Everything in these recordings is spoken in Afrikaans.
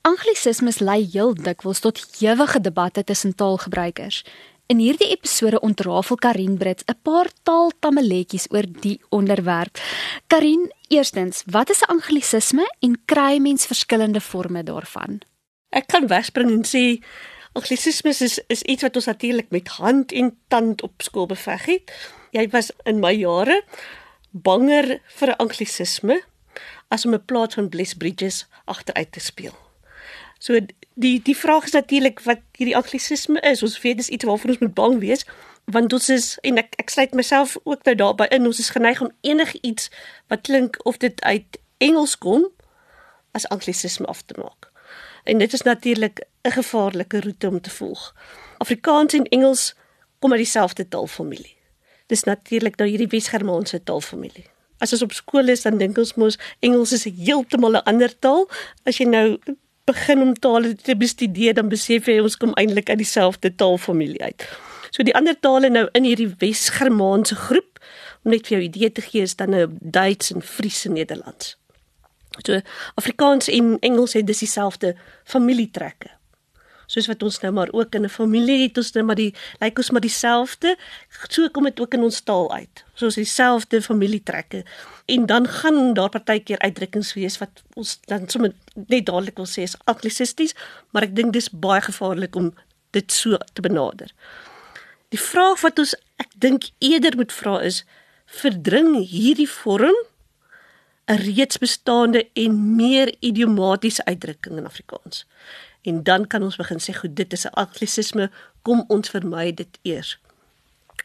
Anglisismes lei heel dikwels tot ewige debatte tussen taalgebruikers. In hierdie episode ontrafel Karin Brits 'n paar taaltammeletjies oor die onderwerp. Karin, eerstens, wat is 'n anglisisme en kry mens verskillende forme daarvan? Ek kan wegspring en sê anglisismes is is iets wat ons natuurlik met hand en tand op skool beveg het. Jy was in my jare banger vir 'n anglisisme as om 'n plaas van Bliss Bridges agteruit te speel. So die die vraag is natuurlik wat hierdie anglisisme is. Ons weet dis iets waarvoor ons moet bang wees want ons is en ek ek sluit myself ook nou daarbey in. Ons is geneig om enigiets wat klink of dit uit Engels kom as anglisisme af te maak. En dit is natuurlik 'n gevaarlike roete om te volg. Afrikaans en Engels kom uit dieselfde taalfamilie. Dis natuurlik nou hierdie Wes-Germaanse taalfamilie. As ons op skool is, dan dink ons mos Engels is heeltemal 'n ander taal. As jy nou begin om tale te bestudeer, dan besef jy ons kom eintlik uit dieselfde taalfamilie uit. So die ander tale nou in hierdie Wes-Germaanse groep, om net vir jou idee te gee, is dan nou Duits en Fries en Nederlands. So Afrikaans en Engels het dis dieselfde familietrekke. Soos wat ons nou maar ook in 'n familie het, ons nou maar die lyk ons maar dieselfde, so kom dit ook in ons taal uit. Soos dieselfde familietrekke en dan gaan daar partykeer uitdrukkings wees wat ons dan sommer net dadelik wil sê is anglisisties, maar ek dink dis baie gevaarlik om dit so te benader. Die vraag wat ons ek dink eerder moet vra is verdring hierdie vorm 'n reeds bestaande en meer idiomatiese uitdrukking in Afrikaans. En dan kan ons begin sê goed, dit is 'n anglisisme, kom ons vermy dit eers.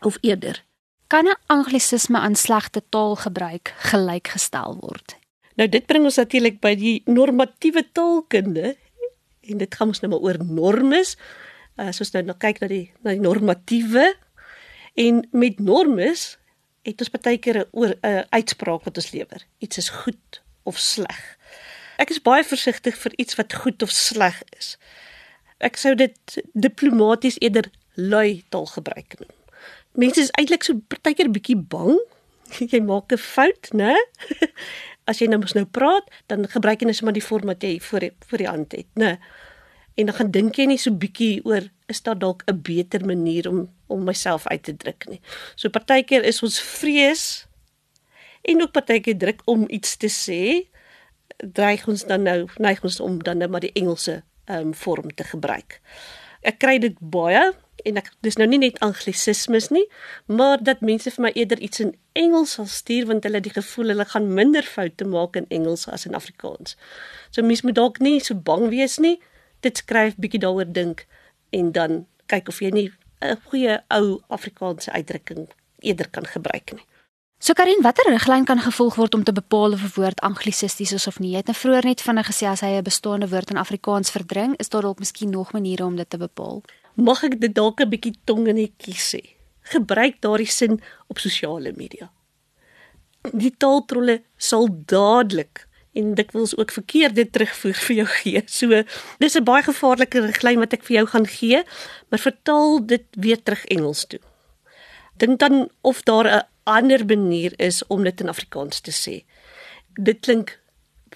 Of eerder kan 'n anglisisme aan slegte taalgebruik gelykgestel word. Nou dit bring ons natuurlik by die normatiewe taalkunde en dit gaan ons nou maar oor normes. As ons nou nou kyk na die na die normatiewe en met normes het ons baie keer 'n oor 'n uitspraak wat ons lewer. Iets is goed of sleg. Ek is baie versigtig vir iets wat goed of sleg is. Ek sou dit diplomaties eerder lui taalgebruik noem mense is eintlik so partykeer bietjie bang. jy maak 'n fout, né? As jy nou mos nou praat, dan gebruik jy net sommer die vorm wat jy voor voor die hand het, né? En dan gaan dink jy nie so bietjie oor is daar dalk 'n beter manier om om myself uit te druk nie. So partykeer is ons vrees en ook partykeer druk om iets te sê, dreig ons dan nou neig ons om dan net maar die Engelse ehm um, vorm te gebruik. Ek kry dit baie en ek dis nou nie net anglisismes nie, maar dat mense vir my eerder iets in Engels sal stuur want hulle die gevoel hulle gaan minder foute maak in Engels as in Afrikaans. So mense moet dalk nie so bang wees nie. Dit skryf bietjie daaroor dink en dan kyk of jy nie 'n goeie ou Afrikaanse uitdrukking eerder kan gebruik nie. So Karin, watter riglyn kan gevolg word om te bepaal of 'n woord anglisisties is of nie? Jy het nou vroeër net vinnig gesê as hy 'n bestaande woord in Afrikaans verdring, is daar dalk miskien nog maniere om dit te bepaal? mag ek dit dalk 'n bietjie tong in die kies sê. Gebruik daardie sin op sosiale media. Die taaltrolle sal dadelik en dikwels ook verkeerde terugvoer vir jou gee. So dis 'n baie gevaarlike riglyn wat ek vir jou gaan gee, maar vertaal dit weer terug Engels toe. Dink dan of daar 'n ander manier is om dit in Afrikaans te sê. Dit klink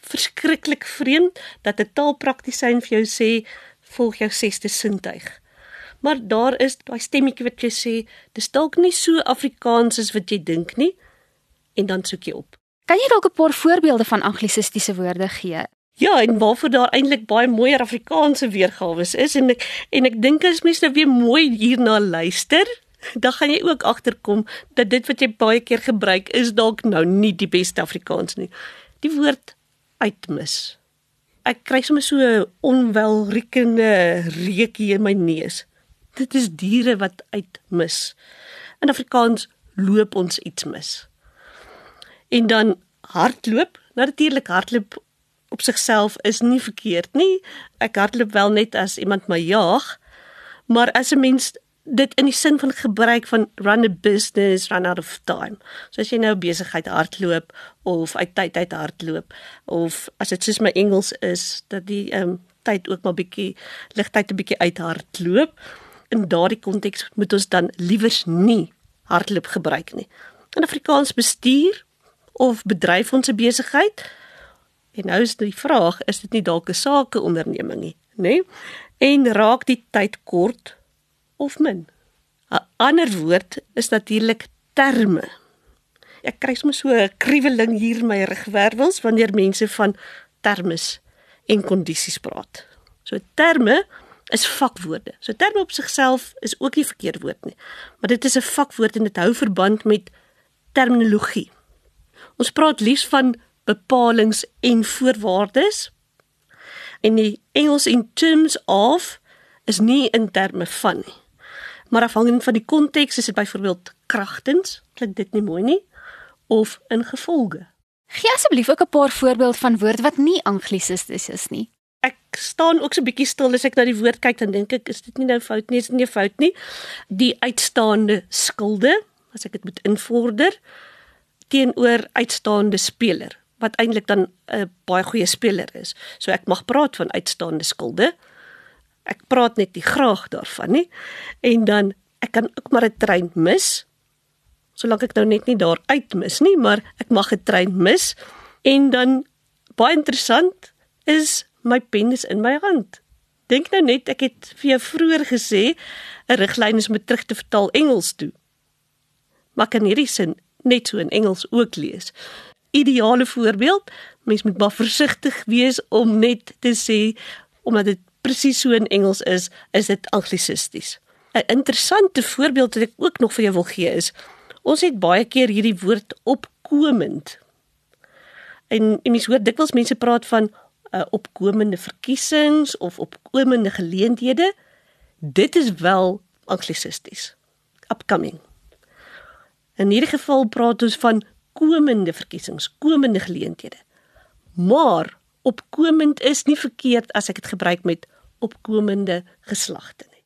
verskriklik vreemd dat 'n taalpraktisyn vir jou sê volg jou sesde sintuig maar daar is daai stemmetjie wat jy sê, dis dalk nie so Afrikaans as wat jy dink nie en dan soek jy op. Kan jy dalk 'n paar voorbeelde van anglisistiese woorde gee? Ja, en waarvoor daar eintlik baie mooier Afrikaanse weergawe is en ek en ek dink as mense nou weer mooi hierna luister, dan gaan jy ook agterkom dat dit wat jy baie keer gebruik is dalk nou nie die beste Afrikaans nie. Die woord uitmis. Ek kry sommer so 'n onwelriekende reukie in my neus dit is diere wat uitmis. In Afrikaans loop ons iets mis. En dan hardloop, natuurlik hardloop op sigself is nie verkeerd nie. Ek hardloop wel net as iemand my jaag. Maar as 'n mens dit in die sin van gebruik van run a business, run out of time. So as jy nou besigheid hardloop of uit tyd uit hardloop of as dit soos my Engels is dat die ehm um, tyd ook maar bietjie ligtyd 'n bietjie uit hardloop in daardie konteks moet ons dan liewers nie hardloop gebruik nie. In Afrikaans bestuur of bedryf ons 'n besigheid En nou is die vraag, is dit nie dalk 'n sakeonderneming nie, nê? Nee? En raak die tyd kort of min? 'n Ander woord is natuurlik terme. Ek kry soms so 'n kriweling hier my rugwervels wanneer mense van termes en kondisies praat. So terme is vakwoorde. So terme op sigself is ook nie verkeerd woord nie. Maar dit is 'n vakwoord en dit hou verband met terminologie. Ons praat liefs van bepalinge en voorwaardes. En die Engels in terms of is nie in terme van nie. Maar afhangend van die konteks is dit byvoorbeeld kragtens, klink dit nie mooi nie, of in gevolge. Gee asseblief ook 'n paar voorbeelde van woorde wat nie anglisisties is nie ek staan ook so 'n bietjie stil as ek na die woord kyk dan dink ek is dit nie nou fout nie is dit nie 'n fout nie die uitstaande skulde as ek dit moet invorder teenoor uitstaande speler wat eintlik dan 'n baie goeie speler is. So ek mag praat van uitstaande skulde. Ek praat net nie graag daarvan nie. En dan ek kan ook maar 'n trein mis. Solank ek nou net nie daar uit mis nie maar ek mag 'n trein mis. En dan baie interessant is my pen is in my hand. Dink nou net ek het vir jou vroeër gesê 'n riglyn is om terug te vertaal Engels toe. Maar kan hierdie sin net so in Engels ook lees. Ideale voorbeeld, mens moet maar versigtig wees om net te sê omdat dit presies so in Engels is, is dit anglisisties. 'n Interessante voorbeeld wat ek ook nog vir jou wil gee is ons het baie keer hierdie woord opkomend. En mens hoor dikwels mense praat van uh, opkomende verkiesings of opkomende geleenthede. Dit is wel anglisisties. Upcoming. In hierdie geval praat ons van komende verkiesings, komende geleenthede. Maar opkomend is nie verkeerd as ek dit gebruik met opkomende geslagte nie.